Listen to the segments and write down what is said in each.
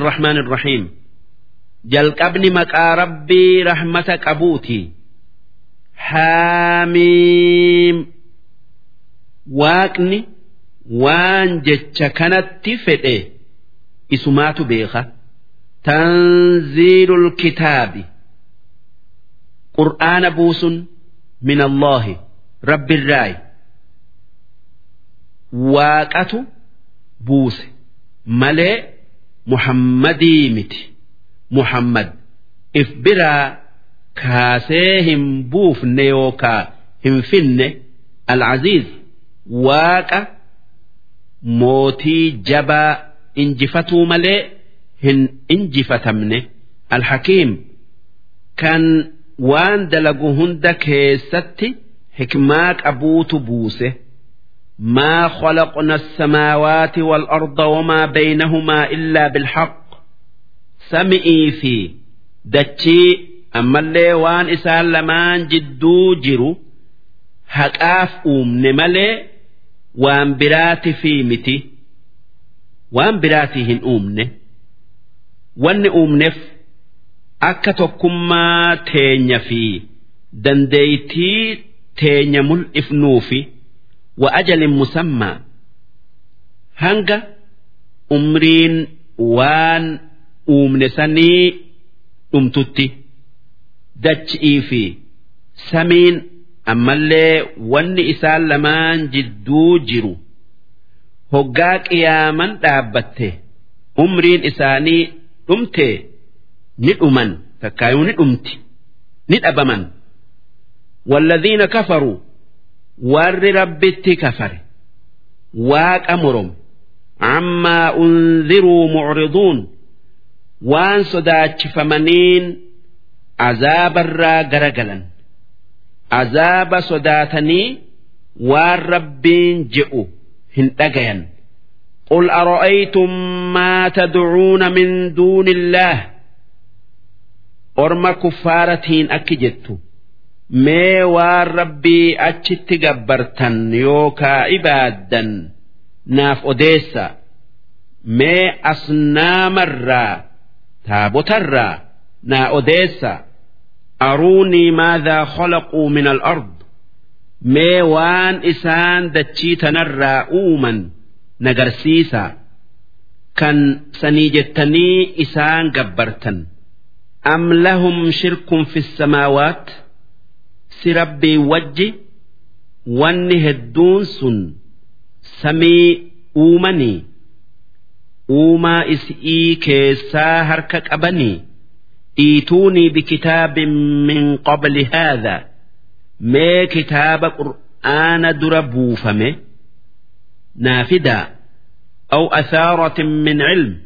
الرحمن الرحيم jalqabni maqaa rabbii rahmata qabuuti haamiim waaqni waan jecha kanatti fedhe isumaatu beeka tanziilul kitaabi qur'aana buusun min allaahi rabbirraayi waaqatu buuse malee muhammadii miti. Muhammad if biraa kaasee hin buufne yookaa hin finne alcaziiz waaqa mootii jabaa injifatuu malee hin injifatamne. Alhakiim kan waan dalagu hunda keessatti hikmaa qabuutu buuse ما خلقنا السماوات والأرض وما بينهما إلا بالحق سمئي في دتشي أما اللي وان إسان لمان جدو جرو haqaaf uumne malee waan biraati fi miti waan biraatii hin uumne wanni uumneef akka tokkummaa teenya fi dandeeytii teenya mul'ifnuufi wa ajalin musammaa hanga umriin waan uumne sanii dhumtutti dachi'ii fi samiin ammallee wanni isaan lamaan jidduu jiru hoggaa qiyaaman dhaabbatte umriin isaanii dhumte ni dhuman takkaayuu ni dhumti ni dhabaman والذين كفروا ور ربت كفر واق أمرهم عما أنذروا معرضون وان صداتش فمنين عذاب الرا جرجلا azaaba sodaatanii waan rabbiin je'u hin dhagayan قل أرأيتم ما تدعون من دون الله أرم كفارتين أكجت mee waan rabbii achitti gabbartan yookaa ibaaddan naaf odeessa. Mee asnaamarraa taabotarraa naa odeessa. Aruunii maadhaa khalaquu min al-ard mee waan isaan dachii tanarraa uuman nagarsiisa. Kan sanii jettanii isaan gabbartan. Am lahum shirkun fi samaawaat? السماوات سربي وجي واني هدون سن سمي أومني أوما إسئي كيسا هركك أبني ايتوني بكتاب من قبل هذا ما كتاب قرآن دربو فمه نافدا أو أثارة من علم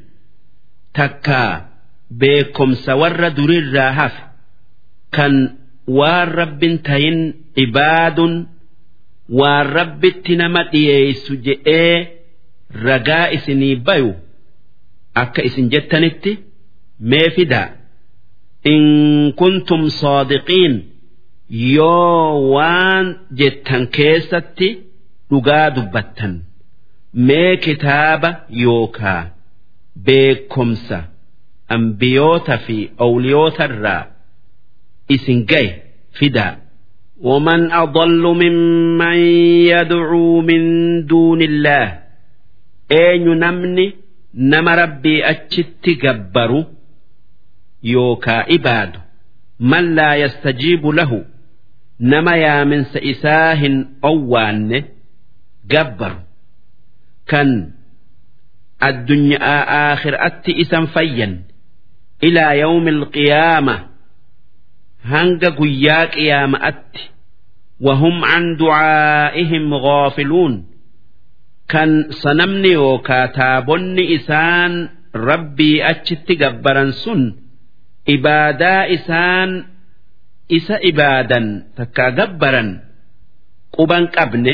تكا بكم سور درر راهف كان waan rabbin tahin ibaadun waan rabbitti nama dhiyeeysu je'ee ragaa isinii bayu akka isin jettanitti mee fidaa in kuntum saadiqiin yoo waan jettan keessatti dhugaa dubbattan. Mee kitaaba yookaa beekomsa ambiyoota fi owliyootarraa isin gaye fidaa ومن أضل ممن يدعو من دون الله أين نمني نم ربي أتشت جبروا يوكا إباد من لا يستجيب له نما يا من سئساه أوان جبر كان الدنيا آخر أتي إسم فيا إلى يوم القيامة hanga guyyaa qiyaama'atti wahum an du'aa'ihim ghaafiluun kan sanamni yookaa taabonni isaan rabbii achitti gabbaran sun ibaadaa isaan isa ibaadan takkaa gabbaran quban qabne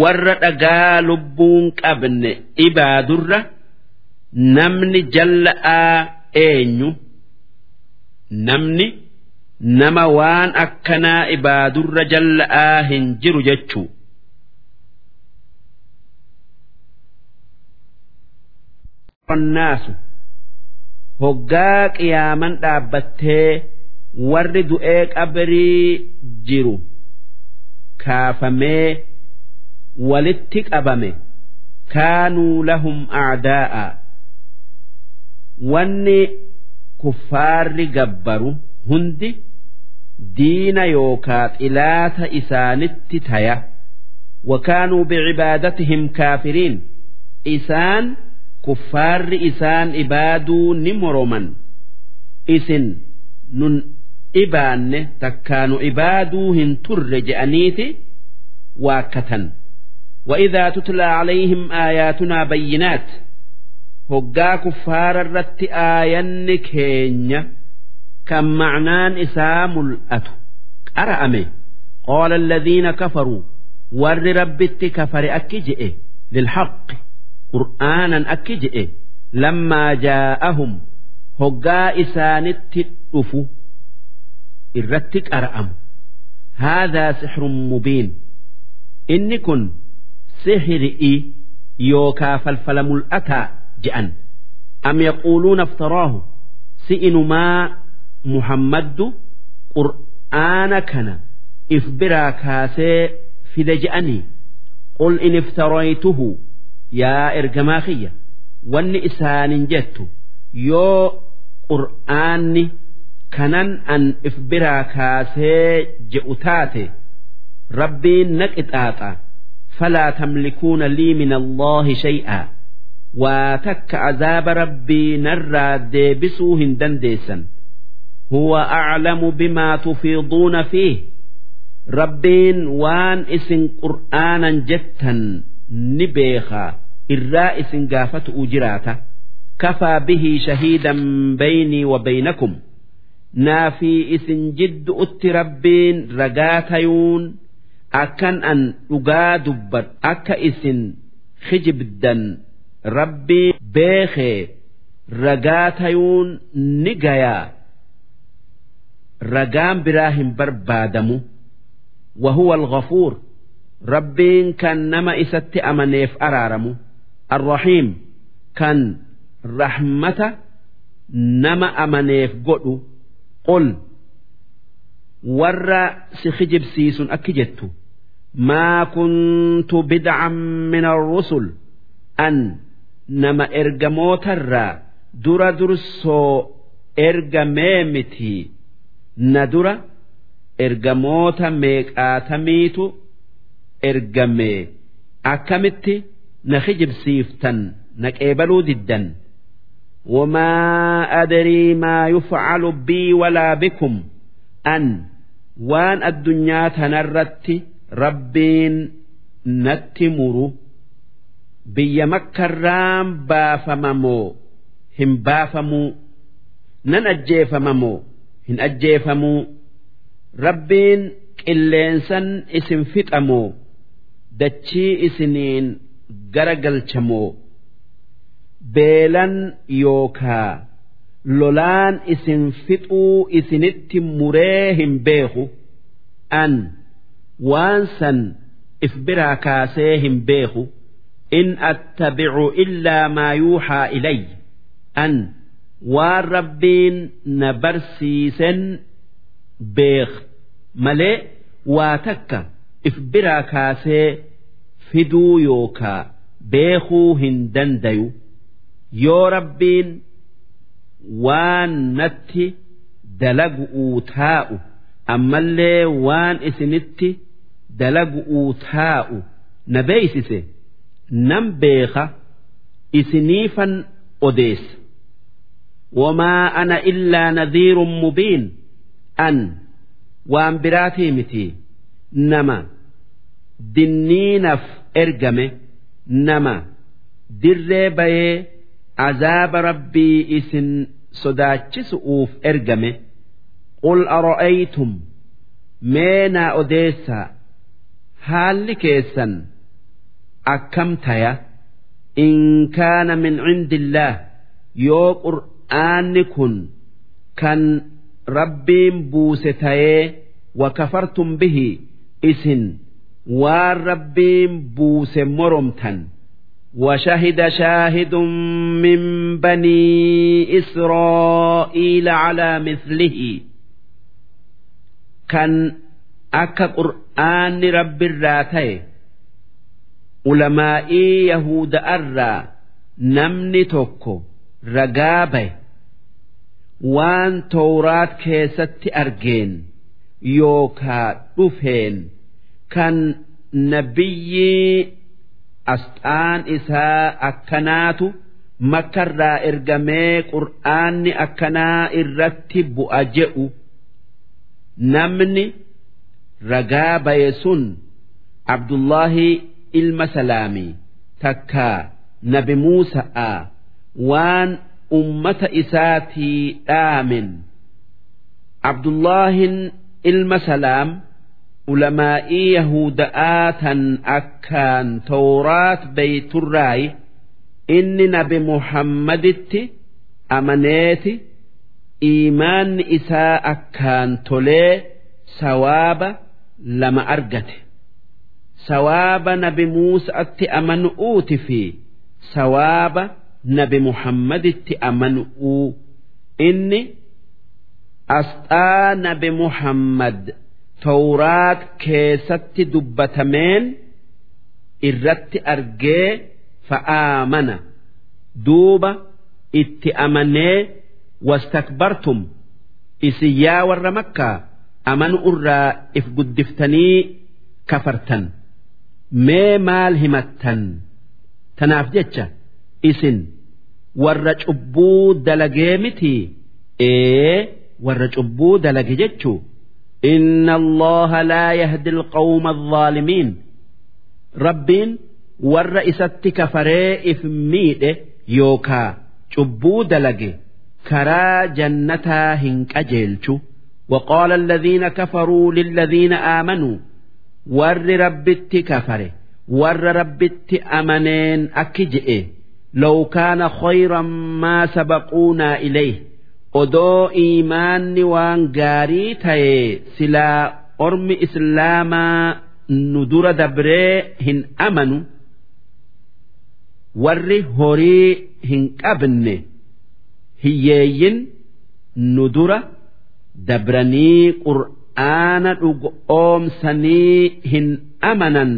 warra dhagaa lubbuun qabne ibaadurra namni jalla'aa eenyu. Namni nama waan akkanaa ibaadurra jalla'aa hin jiru jechuu. Annaasu hoggaa qiyaaman dhaabbattee warri du'ee qabrii jiru. Kaafamee walitti qabame. Kaanuu lahum acdaa'a wanni kuffaarri gabbaru hundi diina yookaa xilaata isaanitti taya wakaanuu bicibaadatihim kaafiriin isaan kuffaarri isaan ibaaduu ni moroman isin nun ibaanne takkaanu ibaaduu hin turre je'aniiti waakkatan وإذا تتلى عليهم آياتنا بينات hoggaa kuffaararratti aayanni keenya kan macnaan isaa mul'atu. Qara'ame. Qaala alladhiina kafaruu warri rabbitti kafare akki je'e. Lilhaqi qur'aanan akki je'e. Lammaa jaa'ahum. Hoggaa isaanitti dhufu irratti qara'amu. Haadaa sixrun mubiin. Inni kun sixri'i yookaa falfala mul'ataa. je'an am yaquuluuna aftaraahu si inumaa muhammaddu qur'aana kana if biraa kaasee fide je'anii qul in iftaraytuhu yaa ergamaa kiyya wanni isaanin jettu yoo qur'aanni kanan an if biraa kaasee je'u taate rabbiin na qixaaxa falaa tamlikuuna lii min allaahi shay'aa waa takka azaaba rabbii narraa deebisuu hin dandeessan huwa aclamu bimaa tufiiduuna fiih rabbiin waan isin qur'aanan jettan ni beekaa irraa isin gaafatu'u jiraata kafaa bihii shahiidan baynii wa baynakum naafii isin jiddu'utti rabbiin ragaa tayuun akkan an dhugaa dubbad akka isin hijibdan rabbii beekee ragaa tayuun ni gayaa. Ragaan biraa hin barbaadamu. Wahuwa alghafuur. Rabbiin kan nama isatti amaneef araaramu. Arrahiim. Kan rahmata nama amaneef godhu. Qul. Warra si kijibsiisun akki jettu. Maa kuntu bid'an min arrusul an أن نما إرجموت الرا درا درسو إرجميمتي ندرا إرجموت ميك آتميتو إرجمي أكمتي نخجب سيفتن نكيبلو ددا وما أدري ما يفعل بي ولا بكم أن وان الدنيا تنرتي rabbiin natti muru Biyya makkarraan baafamamoo hin baafamuu nan ajjeefamamoo hin ajjeefamuu. Rabbiin qilleensan isin fixamoo dachii isiniin gara galchamoo. Beelan yookaa lolaan isin fixuu isinitti muree hin beeku. An waan san if biraa kaasee hin beeku yuuxaa ilay an waan rabbiin na barsiisen beek malee waa takka if biraa kaasee fiduu yookaa beekuu hin dandayu yoo rabbiin waan natti dalagu'uu taa'u ammallee waan isinitti dalagu'uu taa'u na beeysise nan beeka isiniifan odeessa. Wamaa ana illaa nadhiirun mubiin. An waan biraatii miti nama dinniinaf ergame nama dirree bayee azaaba rabbii isin sodaachisu'uuf ergame qul ara'aytum meenaa odeessaa haalli keessan akkam taya in kaana min cindillaah yoo qur'aanni kun kan rabbiin buuse tayee wakafartum bihi isin waan rabbiin buuse moromtan وشهد شاهد من بني إسرائيل على مثله كان أكا قرآن رب الراتي ulamaa'ii Yahuda'arraa namni tokko ragaa bahe waan tooraat keessatti argeen yookaa dhufeen kan nabiyyi asxaan isaa akkanaatu makkarraa ergamee qur'aanni akkanaa irratti bu'a jedhu namni ragaa baye sun Abdullahi. Ilma salaamii takkaa nabi muusa'a waan ummata isaatii dhaamen abdullaahin ilma salaam ulamaa'ii yahuda'aa tan akkaan tawraat beeyturraayi inni nabi muhammaditti amaneeti iimaanni isaa akkaan tolee sawaaba lama argate sawaaba nabi muusa'atti amanu'uuti fi sawaaba nabi muhammaditti amanu'uu. Inni asxaa nabi muhammad tawraat keessatti dubbatameen irratti argee fa'aamana. Duuba itti amanee wastakbartum. Isin yaa warra makkaa amanu irraa if guddiftanii kafartan mee maal himattan tanaaf jecha isin warra cubbuu dalagee mitii ee warra cubbuu dalage jechuu إن الله لا يهدي القوم الظالمين ربين والرئيسة كفري إفميد يوكا شبو دلقي كرا جنتا هنك أجيلشو وقال الذين كفروا للذين آمنوا warri rabbitti kafare warra rabbitti amaneen akki je'e low kaana khayran maa sabaquunaa ilayhi odoo imaanni waan gaarii ta'e silaa ormi islaamaa nu dura dabree hin amanu warri horii hin qabne hiyyeeyyin nu dura dabranii qur'a qur'aana dhugoomsanii hin amanan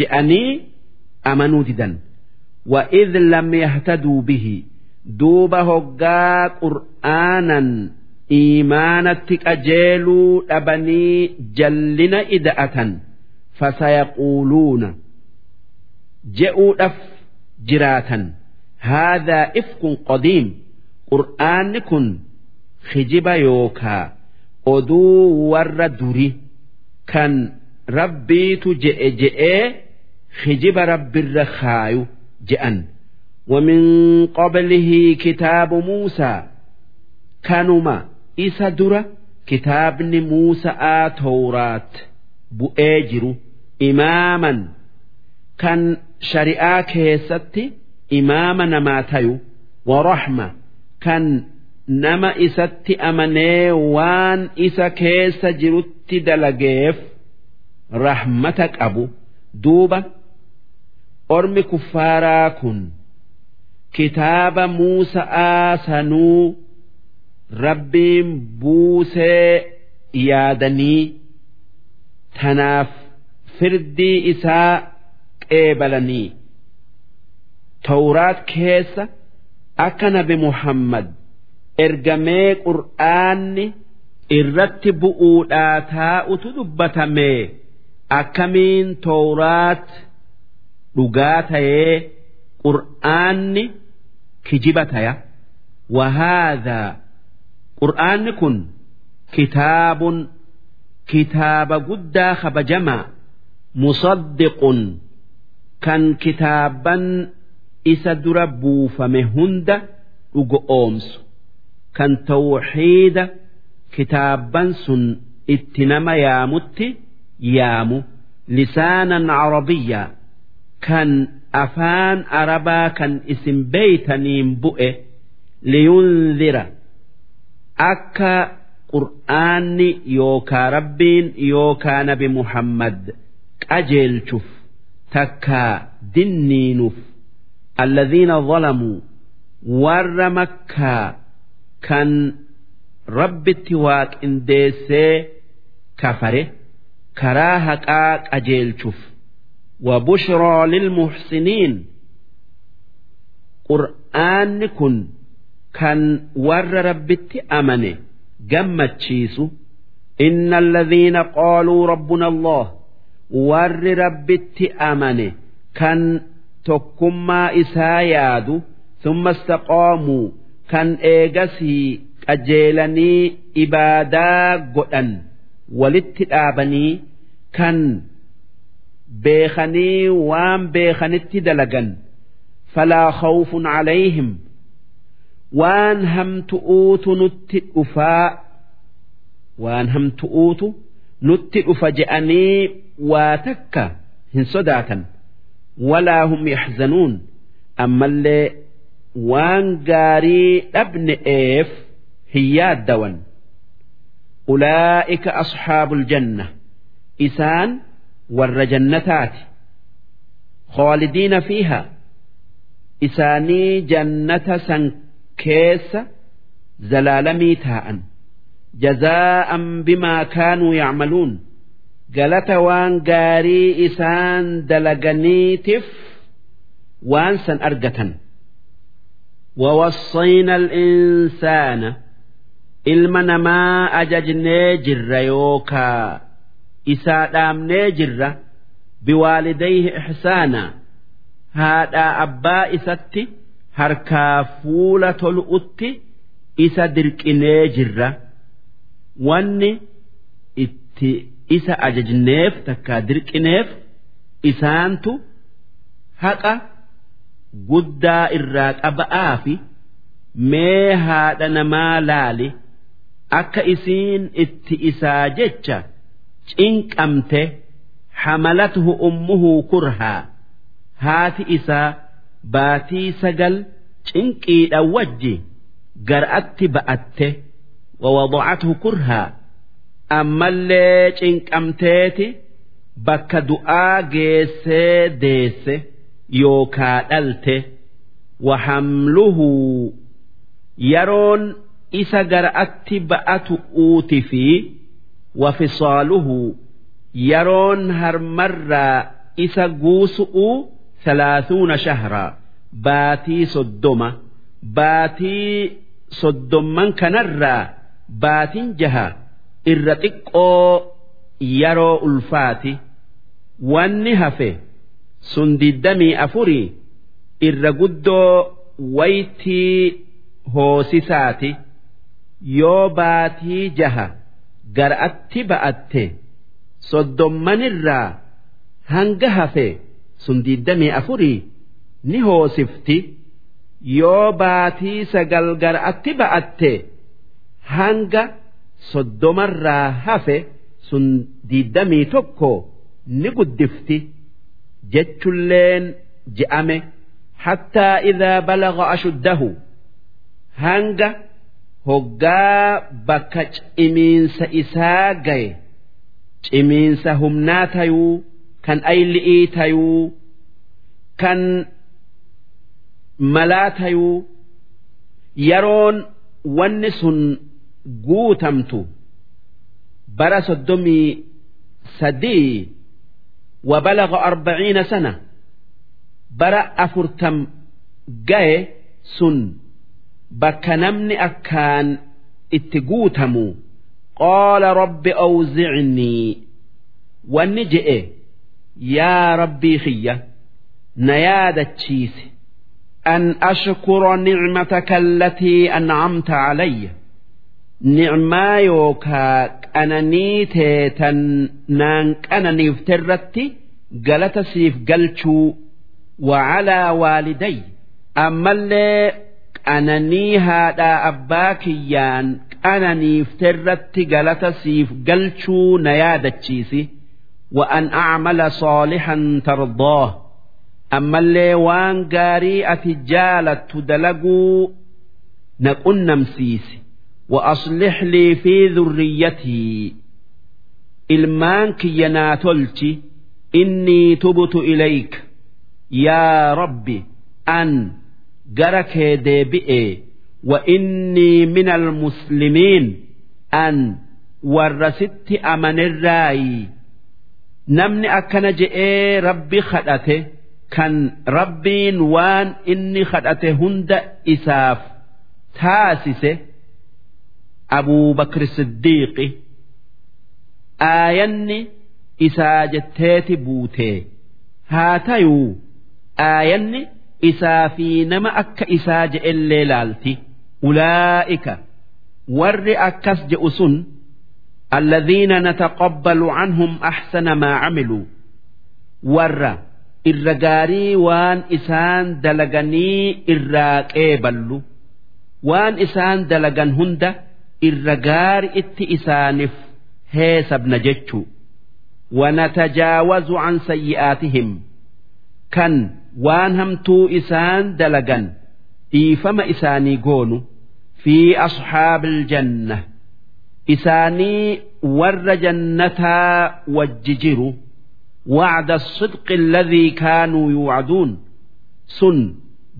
je'anii amanuu didan وإذ لم يهتدوا به duuba hoggaa qur'aanan iimaanatti qajeeluu dhabanii jallina ida'atan fasayaquuluuna je'uudhaf jiraatan haadhaa ifkun qadiim qur'aanni kun kijiba yookaa oduu warra duri kan rabbiitu je'e je'ee kijiba rabbirra kaayu je'an. ومن قبله كتاب موسى كانما إسا درة كتاب موسى تورات بؤجر إماما كان شريعة كيستي إماما نماتيو ورحمة كان nama isatti amanee waan isa keessa jirutti dalageef rahmata qabu. Duuba ormi kuffaaraa kun kitaaba muusaa sanuu rabbiin buusee yaadanii tanaaf firdii isaa qeebalanii. Tawraat keessa akka nabi muhammad ergamee qur'aanni irratti bu'uudhaa taa'utu dubbatamee akkamiin tawraat dhugaa ta'ee qur'aanni kijiba taya? Wahaadaa qur'aanni kun kitaabun kitaaba guddaa kabajamaa musaddiqun kan kitaaban isa dura buufame hunda dhugo oomsu kan tawxiida kitaaban sun itti nama yaamutti yaamu. Lisaanan carabiyyaa kan afaan arabaa kan isin beeytaniin bu'e liyunzira akka qur'aanni yookaa rabbiin yookaa nabi muhammad qajeelchuuf takkaa dinniinuuf alladhiina zalamuu warra makkaa kan rabbitti waaqindeessee kafare karaa haqaa qajeelchuuf وبشرى للمحسنين qur'aanni kun kan warra rabbitti amane gammachiisu inna alladhiina qaaluu rabbuna allah warri rabbitti amane kan tokkummaa isaa yaadu thumma istaqaamuu kan eegasii qajeelanii ibaadaa godhan walitti dhaabanii kan beekanii waan beekanitti dalagan. Falaa khawfun calayhim waan hamtu'uutu nutti dhufaa waan hamtu'uutu nutti dhufa je'anii waa takka hin sodaatan. Walaa hum yaxzanuun ammallee waan gaarii dhabne'eef hin yaaddawan ulaa'ika asxaabul janna isaan warra jannataati khaalidiina fiiha isaanii jannata san keessa zalaalamii taa'an jazaa'an bimaa kaanuu yacmaluun galata waan gaarii isaan dalaganiitiif waan san argatan ووصينا الإنسان ilma namaa ajajnee jirra yookaa isaa dhaamnee jirra biwaalidayhi ixsaanaa haadhaa abbaa isatti harkaa fuula tolu'utti isa dirqinee jirra wanni itti isa ajajneef takkaa dirqineef isaantu haqa guddaa irraa qaba'aa fi mee haadha namaa laali akka isiin itti isaa jecha cinqamte حملته أمه كرها haati isaa baatii sagal cinqiidha wajji gar'atti ba'atte wawadacathu kurhaa ammallee cinqamteeti bakka du'aa geessee deesse yookaa dhalte wahamluhu yeroon isa gara gara'atti ba'atu uuti fi wafisaaluhu yeroon harmarraa isa guusu'u salaasuuna shahraa baatii soddoma baatii soddoman kanarraa baatin jaha irra xiqqoo yeroo ulfaati wanni hafe. sun diddamii afurii irra guddoo waytii hoosisaati yoo baatii jaha gar'atti ba'atte soddommanirraa hanga hafe sun diddamii afurii ni hoosifti yoo baatii sagal gar'atti ba'atte hanga soddomarraa hafe sun diddamii tokko ni guddifti. Jechulleen je'ame hattaa idaa balaga ashuddahu. Hanga hoggaa bakka cimiinsa isaa gaye cimiinsa humnaa tayuu kan ayli'ii tayuu kan malaa tayuu yeroon wanni sun guutamtu bara soddomii sadii وبلغ أربعين سنة برا أفرتم جاي سن بكنمن أكان اتقوتمو قال رب أوزعني والنجئ يا ربي خية نيادة تشيس أن أشكر نعمتك التي أنعمت علي نعما يوكا qananii teetan naan qananiifte irratti galata siif galchuu wacalaa waaliday. Ammallee qananii haadhaa abbaa kiyyaan qananiifte irratti galata siif galchuu na yaadachiisi. Wa'an acmala soolixan tardoo. Ammallee waan gaarii ati jaalattu dalaguu na qunnamsiisi. وأصلح لي في ذريتي إلمانك يناتلتي إني تبت إليك يا ربي an gara kee deebi'ee wa innii min almuslimiin an warra sitti amanirraayi namni akkana je'ee rabbi kadhate kan rabbiin waan inni kadhate hunda isaaf taasise Abuu Bakri Siddiiqi aayanni isaa jetteeti buutee haa tayuu aayanni isaa fi nama akka isaa je'ellee laalti. Ulaa'ika warri akkas je'u sun alladhiina nataqabbalu canhum axsana maa camiluu warra irra gaarii waan isaan dalaganii irraa qeeballu. Waan isaan dalagan hunda دلغن هند الرجار ات إسانف هيسب نجتشو ونتجاوز عن سيئاتهم كان وان همتو إسان دلغن إيفما إساني قونو في أصحاب الجنة إساني ور جنتا والججر وعد الصدق الذي كانوا يوعدون سن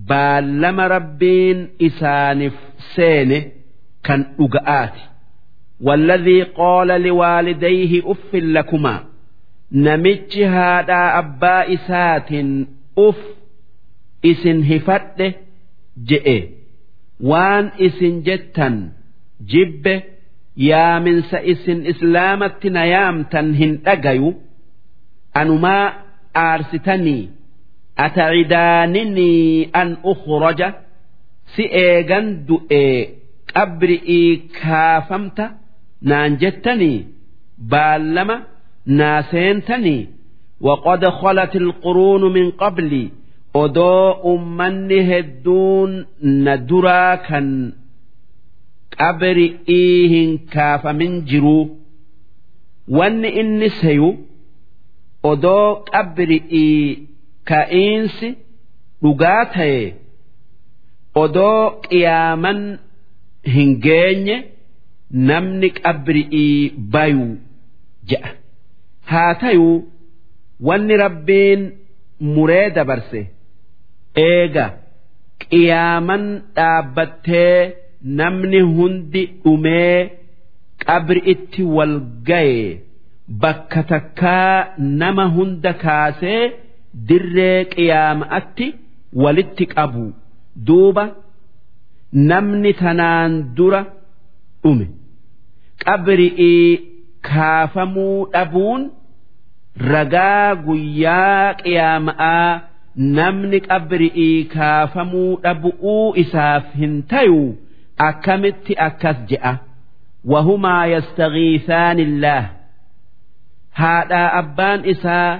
بالما ربين إسانف سينه kan dhuga'aati. Walladhii qaala liwaalidayhi uffin lakumaa namichi haadhaa abbaa isaatiin uf isin hifadhe je'e. Waan isin jettan jibbe yaaminsa isin islaamatti na yaamtan hin dhagayu. Anumaa aarsitanii atacidaaninii an ukhraja? Si eegan du'ee qabrii kaafamta naan jettanii baallama naa seentanii waqad khalat ilquruunu min qablii odoo ummanni hedduun na duraa kan qabrii hin kaafamin jiruu wanni inni sayu odoo qabrii ka'iinsi dhugaa ta'e odoo qiyaaman hin geenye namni qabri'ii bayuu je'a haa tayuu wanni rabbiin muree dabarse eega qiyaaman dhaabbattee namni hundi dhumee qabri itti wal gaye bakka takkaa nama hunda kaasee dirree qiyaama'atti walitti qabu. Duuba namni tanaan dura dhume. Qabri'ii kaafamuu dhabuun ragaa guyyaa qiyaama'aa namni qabri'ii kaafamuu dhabu'uu isaaf hin tayu akkamitti akkas je'a? Wahumaa yastagiisaani illaah haadhaa abbaan isaa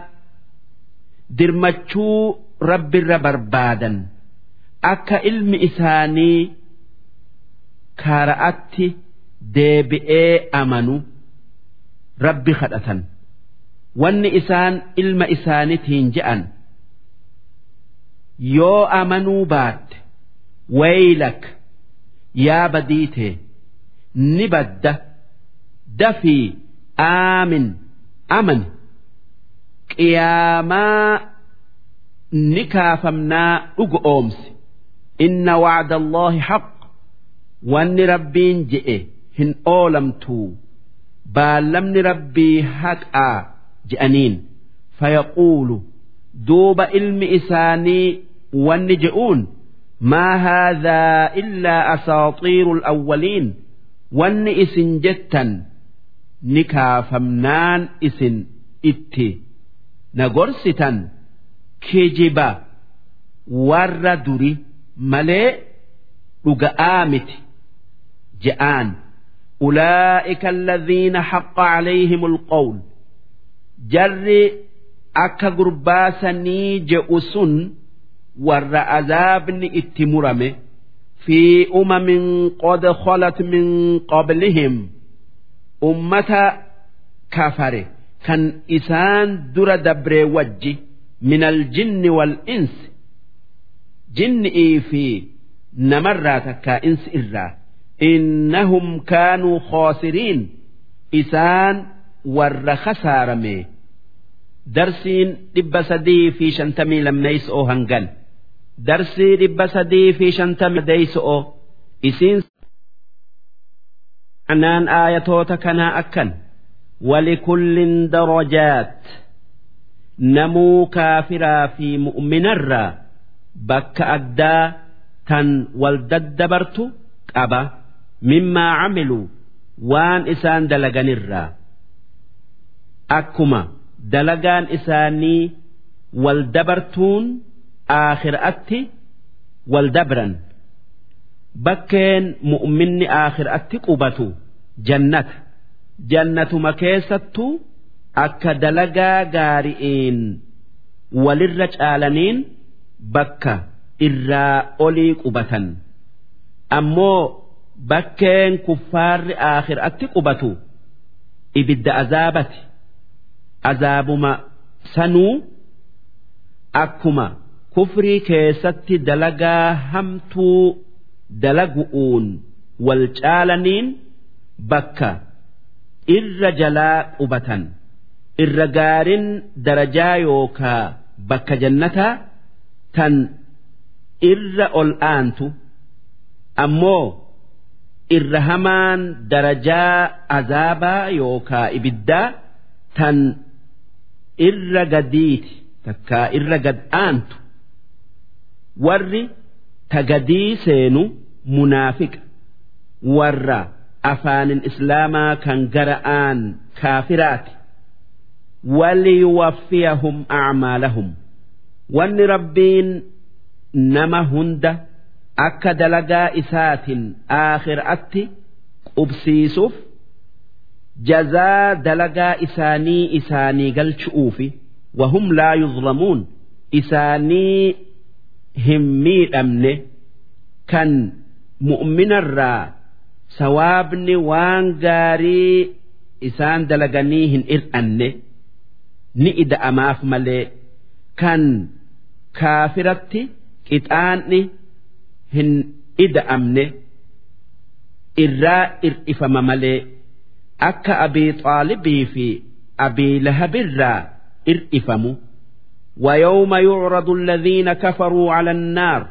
dirmachuu rabbirra barbaadan. Akka ilmi isaanii kaara'atti deebi'ee amanu rabbi kadhatan. Wanni isaan ilma isaanitiin je'an. Yoo amanuu baatte waylak yaa badiitee ni badda dafii aamin amani qiyaamaa ni kaafamnaa dhugu oomsi. Inna wacda allaahi haq wanni rabbiin je'e hin oolamtu. Baallamni rabbii haqaa je'aniin. Fayaquulu duuba ilmi isaanii wanni je'uun maa haadhaa illaa asaaxiiru alawwaliin wanni isin jettan ni kaafamnaan isin itti na gorsitan. Kijiba warra duri malee dhuga'aa miti. جآن أولئك الذين حق عليهم القول جر أكا قرباسني جئسن warra azaabni itti murame fi umamin qad khalat min qablihim ummata kafare kan isaan dura dabree wajji min aljinni wal insi jinni'ii fi namarraa takkaa insi irraa innahum kaanuu khoosiriin isaan warra khasaarame darsiin dhibba sadii fi shantamii lammeeysa'oo hangan darsii dhibba sadii fi shantami deeyso'o isiin anaan aayatoota kanaa akkan walikullin darajaat namuu kaafiraa fi mu'minarraa bakka addaa tan wal daddabartu qaba mimmaa camiluu waan isaan dalaganirraa akkuma dalagaan isaanii wal dabartuun aakhiraatti wal dabran. Bakkeen mu'minni aakhiraatti qubatu jannata. Jannatuma keessattuu akka dalagaa gaari'iin walirra caalaniin bakka irraa olii qubatan. Ammoo bakkeen kuffaarri aakhiraatti qubatu ibidda azaabati. Azaabuma sanuu akkuma kufrii keessatti dalagaa hamtuu dalagu'uun wal caalaniin bakka irra jalaa qubatan irra gaariin darajaa yookaa bakka jannataa tan irra ol aantu ammoo irra hamaan darajaa azaabaa yookaa ibiddaa tan irra gadiiti takkaa irra gad aantu warri tagadii seenu munaafiqa warra afaanin islaamaa kan gara'aan kaafiraati waliyuwaffiyahum acmaalahum. Wanni rabbiin nama hunda akka dalagaa isaatiin aakhiraatti qubsiisuuf jazaa dalagaa isaanii isaanii galchu'uufi wahum laa yuzlamuun isaanii hin miidhamne kan mu'minarraa sawaabni waan gaarii isaan dalaganii hin ir'anne ni ida'amaaf malee kan kaafiratti qixaanni hin ida'amne irraa ir'ifama malee akka abii xaalibii fi abii lahabirraa ir'ifamu ويوم يعرض الذين كفروا على النار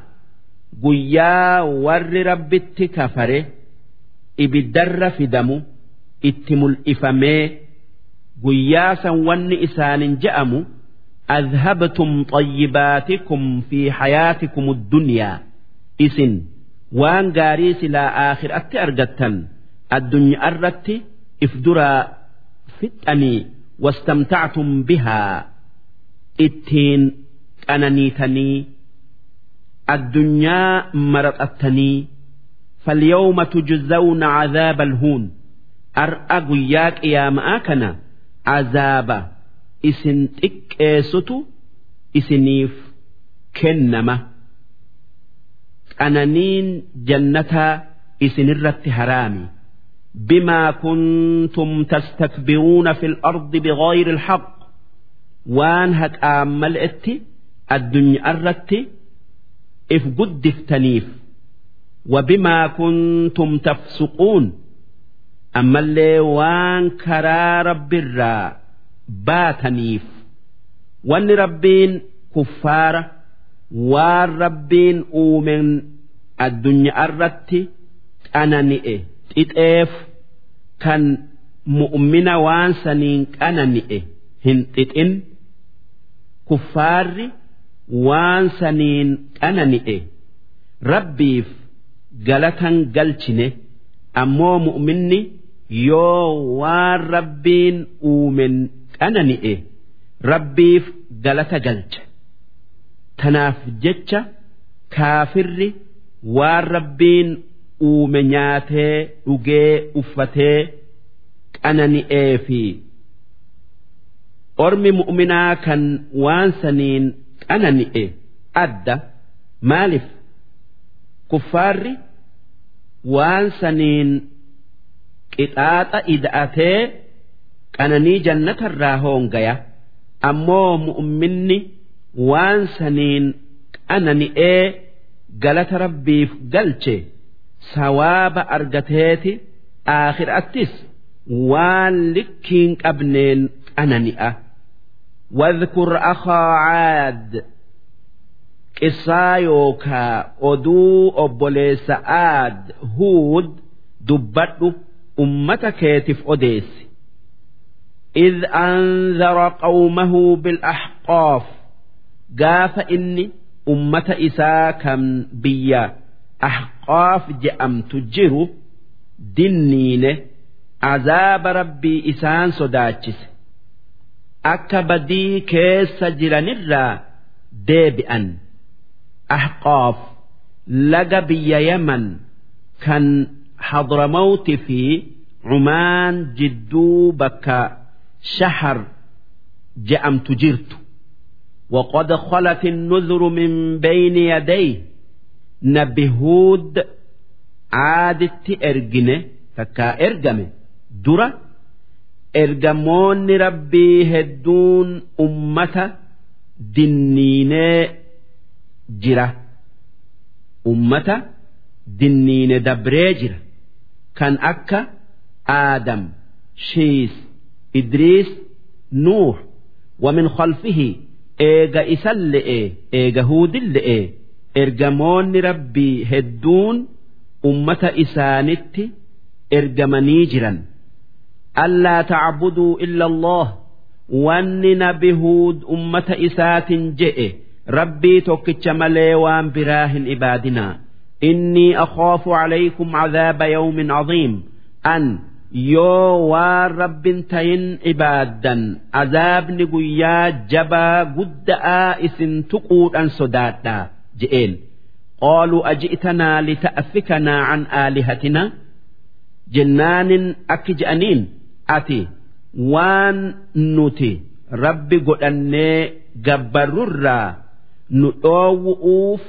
guyyaa warri rabbitti kafare ibiddarra fidamu itti mul'ifamee guyyaa san wanni isaanin je'amu أذهبتم طيباتكم في حياتكم الدنيا إسن وان قاريس لا آخر أت أرجتا الدنيا أردت إفدرا فتني واستمتعتم بها إتين أنانيتني الدنيا مرتني فاليوم تجزون عذاب الهون أرأى قياك يا مآكنا عذاب isin xiqqeessutu isiniif kennama qananiin jannataa isinirratti haraami. Bimaa kuntum tastakbiruuna fil ardi bigayri alhaq waan haqaan mal'etti addunyaa irratti if guddiftaniif. Wabimaa kuntum tafsuquun. Ammallee waan karaa rabbirraa baataniif. Wanni rabbiin kuffaara waan rabbiin uumen addunyaa irratti qanani'e xixeef kan mu'mina waan saniin qanani'e hin xixin kuffaarri waan saniin qanani'e. Rabbiif galatan galchine ammoo mu'minni yoo waan rabbiin uumen qanani'e rabbiif galata galcha tanaaf jecha kaafirri waan rabbiin uume nyaatee dhugee uffatee qanani'ee fi ormi mu'minaa kan waan saniin qanani'e adda maaliif kuffaarri waan saniin qixaaxa ida'atee qananii jannatarraa hoongaya. Ammoo mu'minni waan saniin qanani'ee galata rabbiif galche sawaaba argateeti aakhiraattis waan likkiin qabneen qanani'a واذكر أخا عاد qissaa yookaa oduu obboleessa aad huud dubbadhu ummata keetiif odeessi إذ أنذر قومه بالأحقاف gaafa inni ummata isaa kan biyya ahqaaf je'amtu jiru dinniine azaaba rabbii isaan sodaachise. Akka badii keessa jiranirraa deebi'an. Ahqaaf laga biyya yaman kan hadramawti fi cumaan jidduu bakka shahar je'amtu jirtu. وقد خلت النذر من بين يديه نبهود عادت ارجنه تكا ارجمه دره ergamoonni rabbii hedduun ummata dinniinee jira ummata dinniine dabree jira kan akka aadam shiis idriis nuux wamin khalfihi eega isan le'e eega huudin le'e ergamoonni rabbii hedduun ummata isaanitti ergamanii jiran ألا تعبدوا إلا الله وان نبهود أمة إسات جئ ربي توكتش ملي وان براه إبادنا إني أخاف عليكم عذاب يوم عظيم أن yoo waa rabbin tahin ibaaddan azaabni guyyaa jabaa gudda'aa isin tuquudhan sodaadha je'een. qaaluu aji'tanaa lita'fikanaa an aalihatina jennaanin akki je'aniin ati waan nuti rabbi godhannee gabbarurraa nu dhoowwu'uuf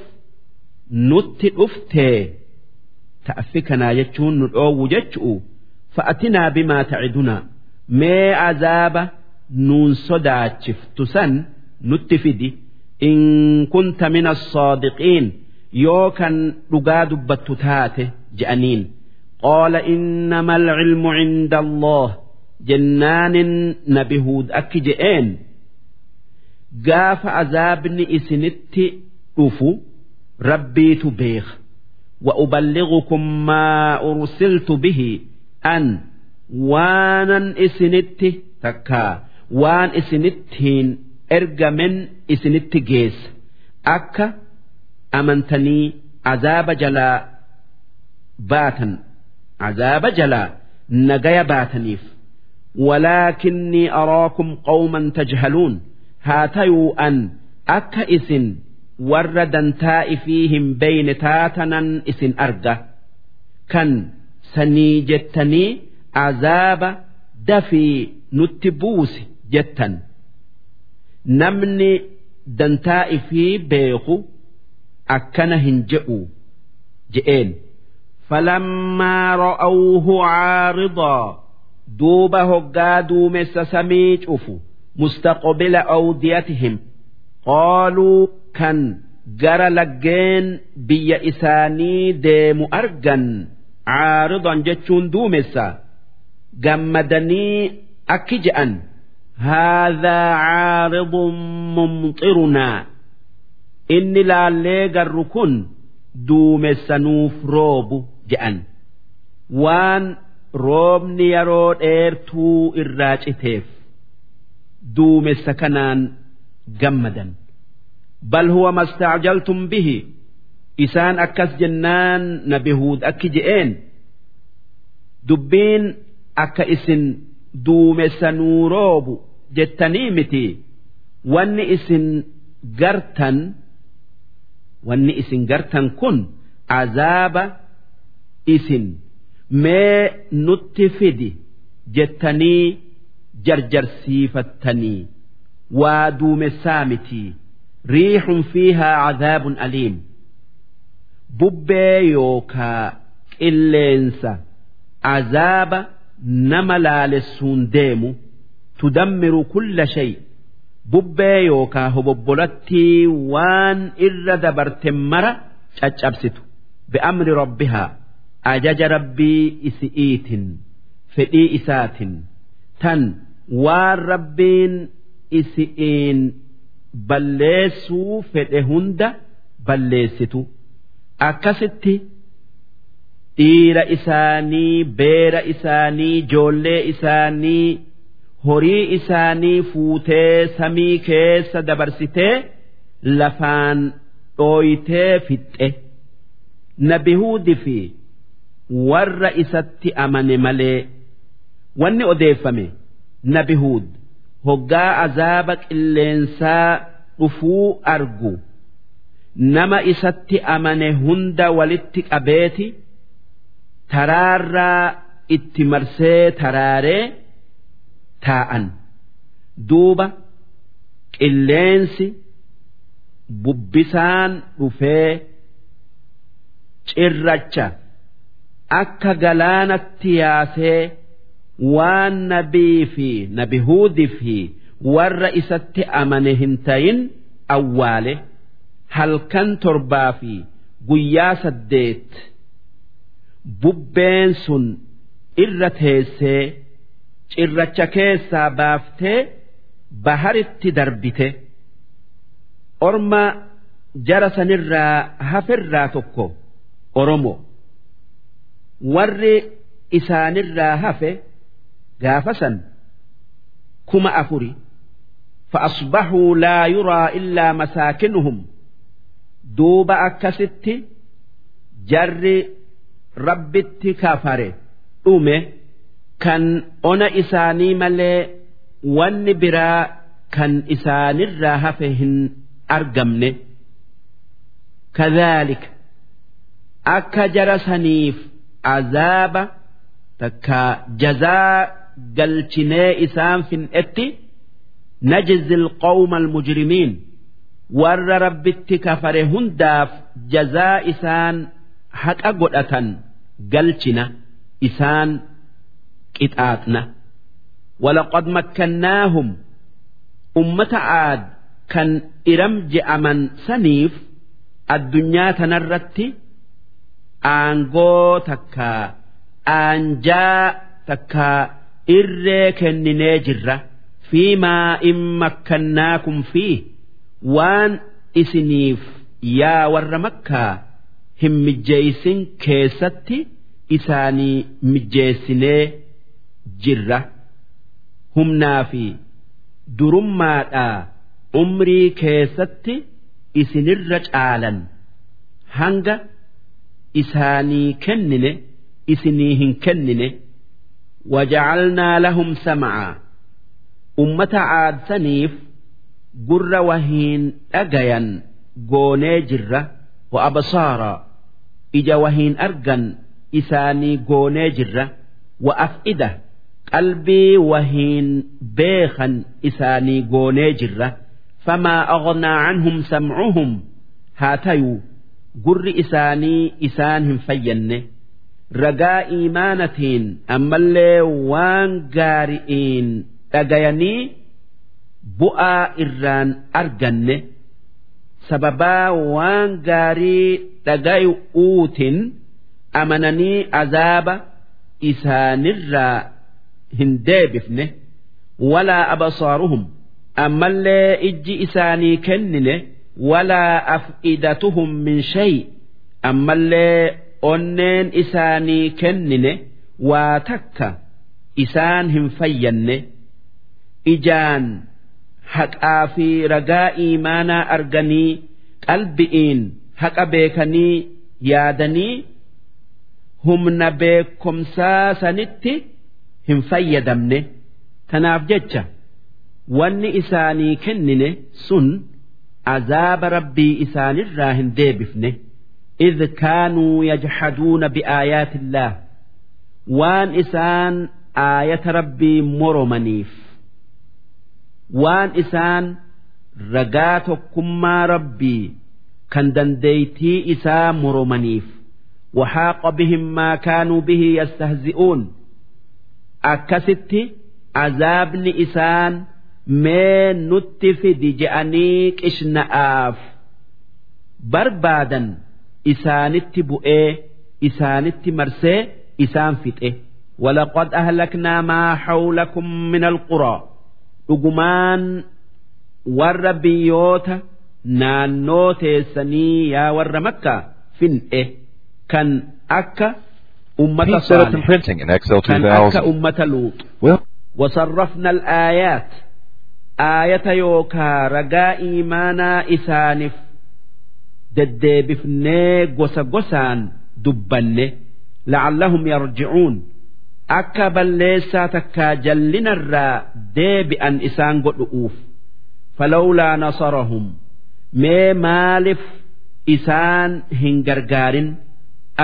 nutti dhuftee ta'fikanaa jechuun nu dhoowwu jechu'u. fa'atinaa bimaa ta'idunaa mee azaaba nuun sodaachiftu san nutti fidi. In kunta mina soodiqiin yoo kan dhugaa dubbattu taate je'aniin. Qaala innama alcilmu cinda allah jennaanin nabi huud akki je'een. Gaafa azaabni isinitti dhufu rabbiitu beeka wa uballighukum maa ursiltu bihi. an waanan isinitti takkaa waan isinittiin ergamen isinitti geessa. Akka amantanii azaaba jalaa baatan. Azaaba jalaa nagaya baataniif. Walaakinnii araakum qawman tajhaluun. Haa tayuu an akka isin warra dantaa'i fi hin beeyne taatanan isin arga. Kan إسن أرجة كان سنيجتني عذاب دفي نتبوس جتا نمني دنتائي في بيخو أكن هنجئوا جئين فلما رأوه عارضا دوبا هقا دومس سميج أفو مستقبل أوديتهم قالوا كان جرى لجين بي إساني ديم أرجن caaridan jechuun duumessa. Gammadanii akki je'an. Haadhaa caaridun mumxirunaa inni laallee garru kun duumessanuuf roobu je'an. Waan roobni yeroo dheertuu irraa citeef duumessa kanaan gammadan. Bal huwa mastaajaltum bihi. Isaan akkas jennaan nabi huud akki je'een. Dubbiin akka isin duumessa nuu roobu jettanii miti. Wanni isin gartan wanni isin gartan kun azaaba isin. Mee nutti fidi jettanii jarjarsiifattanii. Waa duumessaa miti. Riixun fiihaa cadaabun aliim bubbee yookaa qilleensa azaaba nama laalessuun deemu tudammiru kulla shay. Bubbee yookaa hobobbolattii waan irra dabarte mara caccabsitu. Bi'amri rabbihaa ajaja rabbii isi'iitin fedhii isaatin. Tan waan rabbiin isi'iin balleessuu fedhe hunda balleessitu akkasitti dhiira isaanii beera isaanii ijoollee isaanii horii isaanii fuutee samii keessa dabarsitee lafaan dhooytee fixxe. Nabi huudi fi warra isatti amane malee wanni odeeffame nabi huud hoggaa azaaba qilleensaa dhufuu argu nama isatti amane hunda walitti qabeeti taraarraa itti marsee taraaree taa'an. Duuba qilleensi bubbisaan dhufee cirracha akka galaanatti yaasee waan nabii fi nabi huudii fi warra isatti amane hin tayin awwaale halkan torbaa fi guyyaa saddeet bubbeen sun irra teessee cirracha keessaa baaftee baharitti darbite orma jara sanirraa hafirraa tokko oromo warri isaanirraa hafe gaafa san kuma afuri فأصبحوا لا يرى إلا مساكنهم duuba akkasitti jarri rabbitti kafare dhume kan ona isaanii malee wanni biraa kan isaanirraa hafe hin argamne. Kadhaalika akka jara saniif azaaba takka jazaa galchinee isaan fin'etti najzi alqawma almujrimiin. warra rabbitti kafare hundaaf jazaa isaan haqa godhatan galchina isaan qixaaxna. Walaqad makkannaahum ummata aad kan iram je'aman saniif addunyaa tanarratti aangoo takkaa aanjaa takkaa irree kenninee jirra. Fiimaa in makkannaakum fiih waan isiniif yaa warra makkaa hin mijjeeysin keessatti isaanii mijjeessinee jirra. Humnaa fi durummaadhaa umrii keessatti isinirra caalan. Hanga isaanii kennine isinii hin kennine. Wajacalnaa lahum sam'aa. Ummata aadsaniif gurra wahiin dhagayan goonee jirra wa absaara ija wahiin argan isaanii goonee jirra wa af'ida qalbii wahiin beekan isaanii goonee jirra famaa aghnaa canhum samcuhum haa tayuu gurri isaanii isaan hin fayyanne ragaa iimaanatiin ammallee waan gaari'iin dhagayanii bu'aa irraan arganne sababaa waan gaarii dhagayu uutin amananii azaaba isaanirraa hin deebifne walaa absaaruhum ammallee ijji isaanii kennine walaa af'idatuhum min shay ammallee onneen isaanii kennine waa takka isaan hin fayyanne. Ijaan haqaa fi ragaa iimaanaa arganii qalbi'iin haqa beekanii yaadanii humna beekomsaa sanitti hin fayyadamne. Tanaaf jecha wanni isaanii kennine sun azaaba rabbii isaanirraa hin deebifne. Idh kaanuu yajhaduuna biaayaati illaa waan isaan aayata rabbii moromaniif. وان إسان رقات كما ربي كان دنديتي إسا مرمنيف وحاق بهم ما كانوا به يستهزئون أكست عذاب إسان mee nutti fidi je'anii qishna'aaf barbaadan isaanitti bu'ee isaanitti marsee isaan fixe ولقد أهلكنا ما حولكم من القرى dhugumaan warra biyyoota naannoo teessanii yaa warra makkaa fin'e kan akka ummata kan akka ummata luuxu wasarrafna al'aayaat aayata yookaa ragaa iimaanaa isaaniif deddeebifnee gosa gosaan dubbanne la'allahum yarji'uun. akka balleessaa takkaa jallinarraa deebi'an isaan godhu'uuf falawlaa nasarahum mee maalif isaan hin gargaarin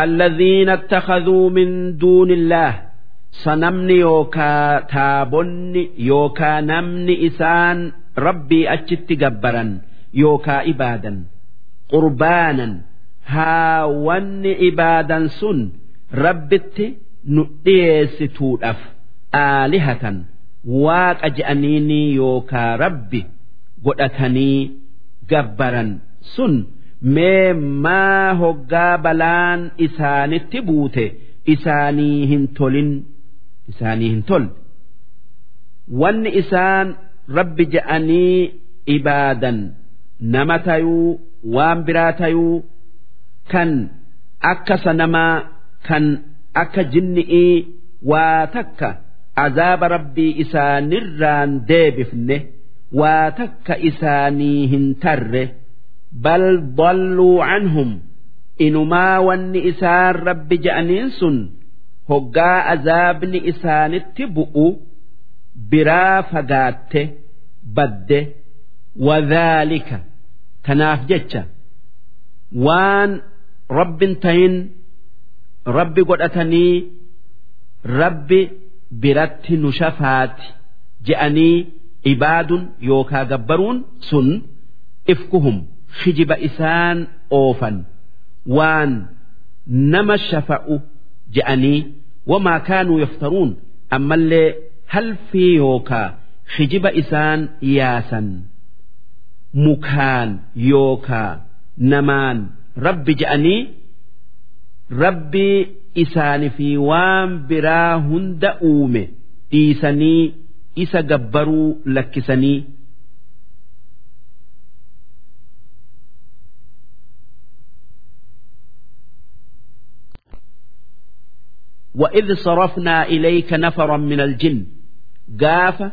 الذين اتخذوا من دون الله sanamni yookaa taabonni yookaa namni isaan rabbii achitti gabbaran yookaa ibaadan qurbaanan haa wanni ibaadan sun rabbitti nu dhiyeessituudhaaf aalihatan waaqa je'aniini yookaa rabbi godhatanii gabbaran sun mee maa hoggaa balaan isaanitti buute isaanii hin tolin isaanii hin tolle wanni isaan rabbi je'anii ibaadan nama tayuu waan biraa tayuu kan akka sanamaa kan akka jinni'ii waa takka azaaba rabbii isaanirraan deebifne waa takka isaanii hin tarre bal dalluu canhum inumaa wanni isaan rabbi je'aniin sun hoggaa azaabni isaanitti bu'u biraa fagaatte badde wadhaalika. Kanaaf jecha waan rabbin tahin rabbi godhatanii rabbi biratti nu shafaati. Je'anii ibaadun yookaa gabbaruun sun ifkuhum. Hijiba isaan oofan. Waan nama shafa'u je'anii wamaa kaanuu yaftaruun ammallee halfii yookaa hijiba isaan yaasan. Mukaan yookaa namaan rabbi je'anii rabbii isaanii fi waan biraa hunda uume dhiisanii isa gabbaruu lakkisanii وإذ صرفنا إليك نفرا من الجن قاف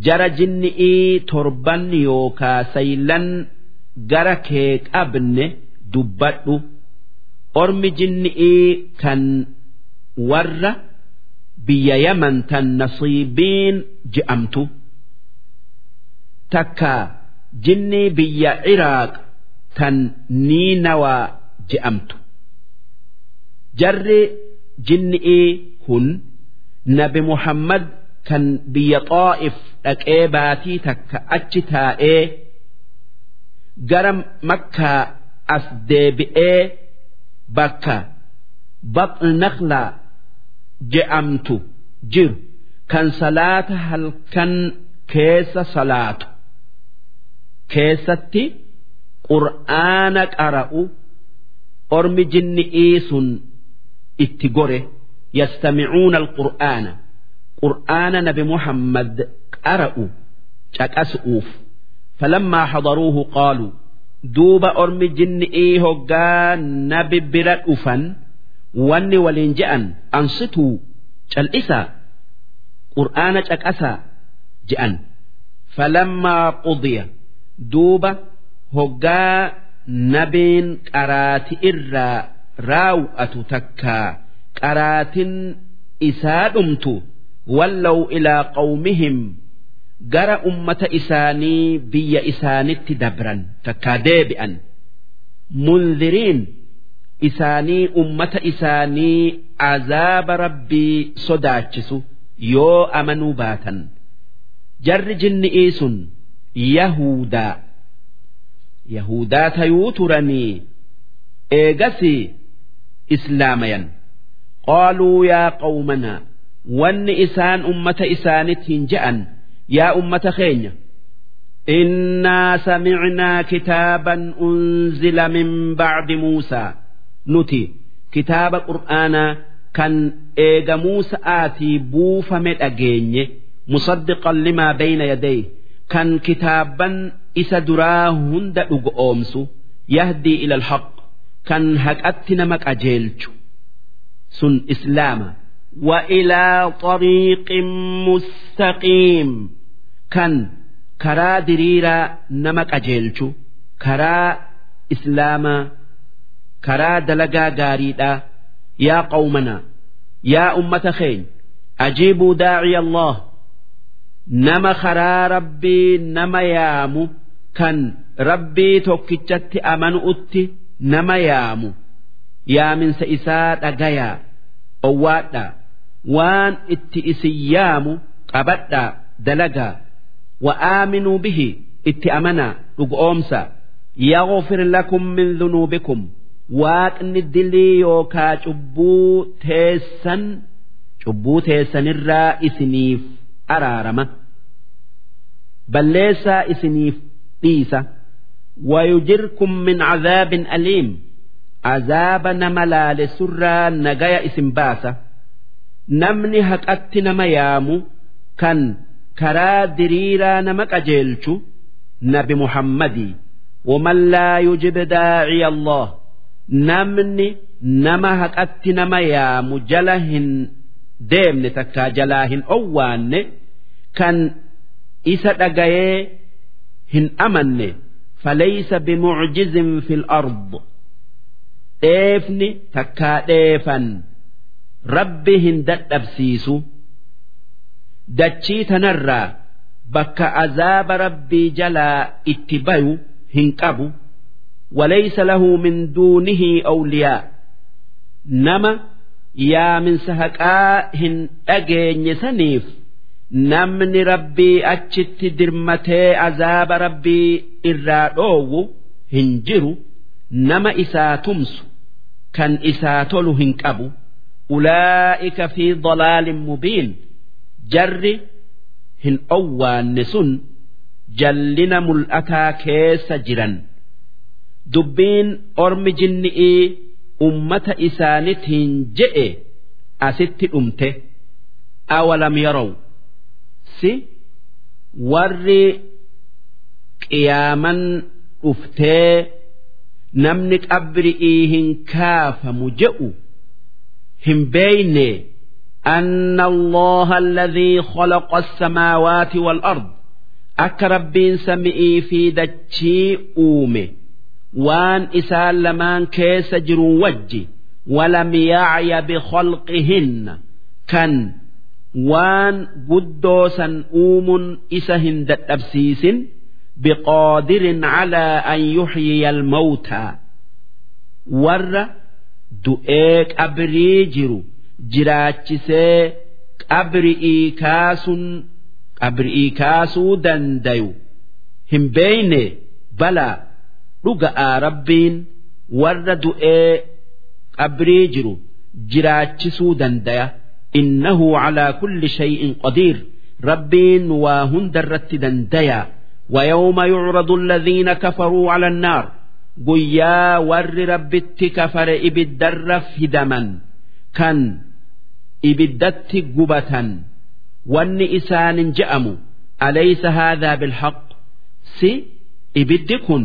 جرى جنئي تربا يوكا سيلا جرى كيك أبن دبتو ormi jinni'ii kan warra biyya yaman tan nasiibiin je'amtu takka jinni biyya iraaq tan niinawaa je'amtu jarri jinni'ii kun nabi muhammad kan biyya xaa'if dhaqee baatii takka achi taa'ee gara makkaa as deebi'ee. Bakka baqnaqlaa je'amtu jiru kan salaata halkan keessa salaatu keessatti qur'aana qara'u ormi jinni'ii sun itti gore yastamicuuna alqur'aana qur'aana nabi muhammad qara'u caqasu'uuf falammaa hadaruuhu qaaluu duuba ormi jinni'ii hoggaa nabi bira dhufan wanni waliin je'an ansituu cal'isaa qur'aana caqasaa je'an. Falammaa qudiya duuba hoggaa nabiin qaraati irraa raaw'atu takkaa qaraatin isaa dhumtu wallaw ilaa qawmihim gara ummata isaanii biyya isaanitti dabran takkaa deebi'an. Munziriin isaanii ummata isaanii azaaba rabbii sodaachisu yoo amanuu baatan. Jarri jinni'ii sun yahudaa yahudaa tayuu turanii eegasii islaamayan. Qaaluu yaa qawmanaa wanni isaan ummata isaanittiin je'an yaa ummata keenya innaa samicnaa kitaaban unzila min bacdi muusaa nuti kitaaba qur'aanaa kan eega muusa'aatii buufame dhageenye musaddiqan limaa bayna yadayhi kan kitaaban isa duraa hunda dhugo oomsu yahdii ila alhaq kan haqatti nama qajeelchu sun islaama وإلى طريق مستقيم kan karaa diriiraa nama qajeelchu karaa islaamaa karaa dalagaa gaariidhaa yaa qawmana yaa ummata keenya ajiibuu daaciya allah nama karaa rabbii nama yaamu kan rabbii tokkichatti amanu'utti nama yaamu yaaminsa isaa dhagayaa owwaadhaa waan itti isin yaamu qabadhaa dalagaa وآمنوا به اتأمنا رقومسا يغفر لكم من ذنوبكم واقن الدلي يوكا شبو تيسن شبو تيسن الرائسنيف أرارمة بل ليس إسنيف إيسا ويجركم من عذاب أليم عذاب نملا لسرى نجايا اسم باسا نمني هكأت نميامو كان karaa diriiraa nama qajeelchu nabi muhammadii waman laa yujib daaciya allah. Namni nama haqatti nama yaamu jala hin deemne takkaa jalaa hin owwaanne kan isa dhagayee hin amanne falaysa bimucjizin fi lard dheefni takkaa dheefan rabbi hin dadhabsiisu dachii tanarraa bakka azaaba rabbii jalaa itti bayu hin qabu. Walaysa lahu min duunihi awliyaa. Nama yaaminsa haqaa hin dhageenye saniif namni rabbii achitti dirmatee azaaba rabbii irraa dhoowwu hin jiru. Nama isaa tumsu kan isaa tolu hin qabu. Ulaa'ika fi dalaalin mubiin jarri hin owwaanne sun jallina mul'ataa keessa jiran. Dubbiin ormi jinni'ii ummata isaanitiin je'e asitti dhumte. Awalam yarow? Si warri qiyaaman dhuftee namni qabri'ii hin kaafamu je'u hin beeyne أن الله الذي خلق السماوات والأرض أك ربين سمئي في دتشي أومي وان إسال لمان كيس جرو وجي ولم يعي بخلقهن كان وان قدوسا أوم إسهن دتبسيس بقادر على أن يحيي الموتى ور دؤيك أبريجرو jiraachisee qabri'ii kaasuun qabri'ii kaasuu dandayu hin beeyne balaa dhuga'aa rabbiin warra du'ee qabrii jiru jiraachisuu dandaya innahu calaa kulli shay'in qadiir rabbiin waa hundarratti dandaya ويوم يعرض الذين كفروا على النار قيا ور ربت كفر إبدر فدما كان ibiddatti gubatan. Wanni isaanin je'amu alaysa haadhaa bilhaq? Si ibiddi kun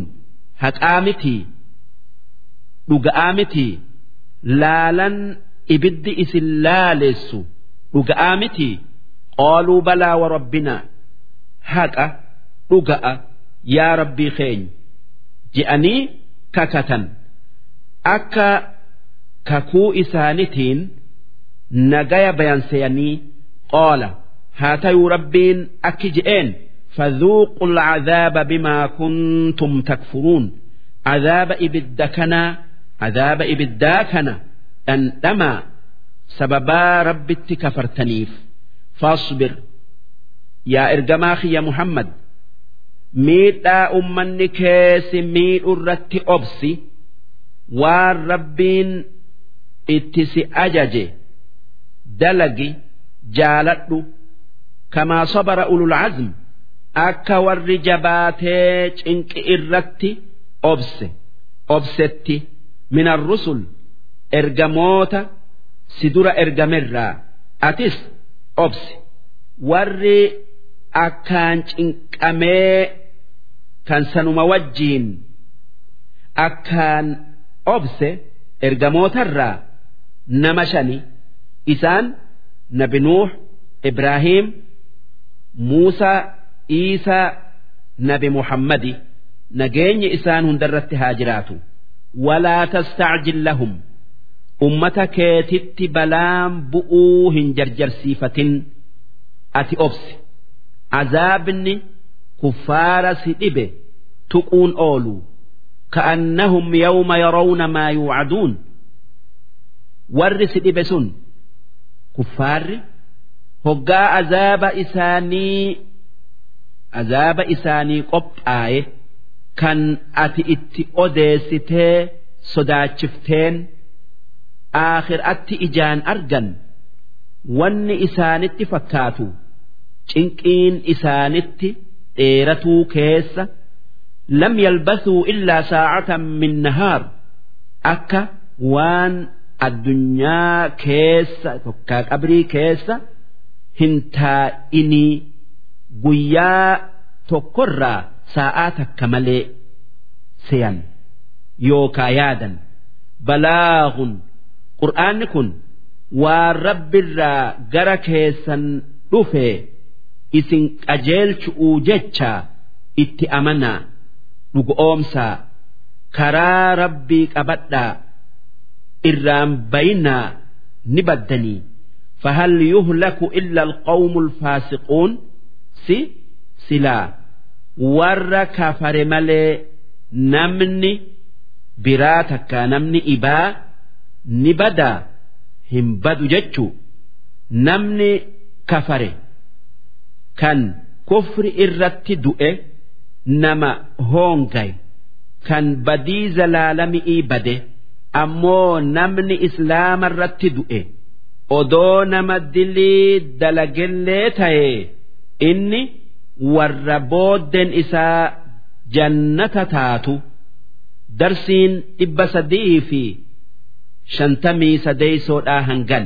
haqaa mitii? Dhuga'aa mitii? Laalan ibiddi isin laalessu dhuga'aa mitii? Qaaluu balaa wa rabbinaa haqa dhuga'a yaa rabbii keenya. Je'anii kakatan. Akka kakuu isaanitiin nagaya bayanseyanii qaala haa tayuu rabbiin akki je'een فذوقوا العذاب بما كنتم تكفرون عذاب إبدكنا عذاب إبداكنا أنما سببا رب كفرتنيف فاصبر يا إرجماخي يا محمد ميتا أمني كيس ميت الرت أبسي والربين اتسي أججي dalagi jaaladhu kamaa sabara ulul azm akka warri jabaatee cinqi irratti obse obsetti min arrusul ergamoota si dura ergamerraa atis obsi warri akkaan cinqamee kan sanuma wajjiin akkaan obse ergamootarraa nama shani isaan nabi nuux ibraahiim muusaa iisaa nabi muhammadi. Nageenyi isaan hundarratti haa jiraatu. Walaa tastacjil lahum. Ummata keetitti balaan bu'uu hin jarjarsiifatin. Ati obsi. Azaabni kuffaara si dhibe tuquun oolu. Ka'annahum yawma yarawna maa yuucaduun. Warri si sun kuffaarri hoggaa azaaba isaanii azaaba isaanii qophaaye kan ati itti odeessitee sodaachifteen aakhiraatti ijaan argan wanni isaanitti fakkaatu cinqiin isaanitti dheeratuu keessa lam yalbasuu illaa saacatan min nahaar akka waan addunyaa keessa tokkaa qabrii keessa hin taa'inii guyyaa tokkorraa sa'aa takka malee seyan yookaa yaadan. Balaagun qur'aanni kun waan rabbirraa gara keessan dhufe isin qajeelchu'uu jecha itti amanaa dhugoomsaa karaa rabbii qabadhaa irraan baynaa ni baddanii. Fahal yuhlaku illa alqawmu alfaasiquun si silaa. Warra kafare malee namni biraa takkaa namni ibaa ni badaa? Hin badu jechuu. Namni kafare kan kufri irratti du'e nama hoongay kan badii zalaalami'ii bade ammoo namni islaama irratti du'e odoo nama dilii dalagellee ta'e inni warra booddeen isaa jannata taatu darsiin dhibba sadii fi shantamii sadeeysoodhaa hangan.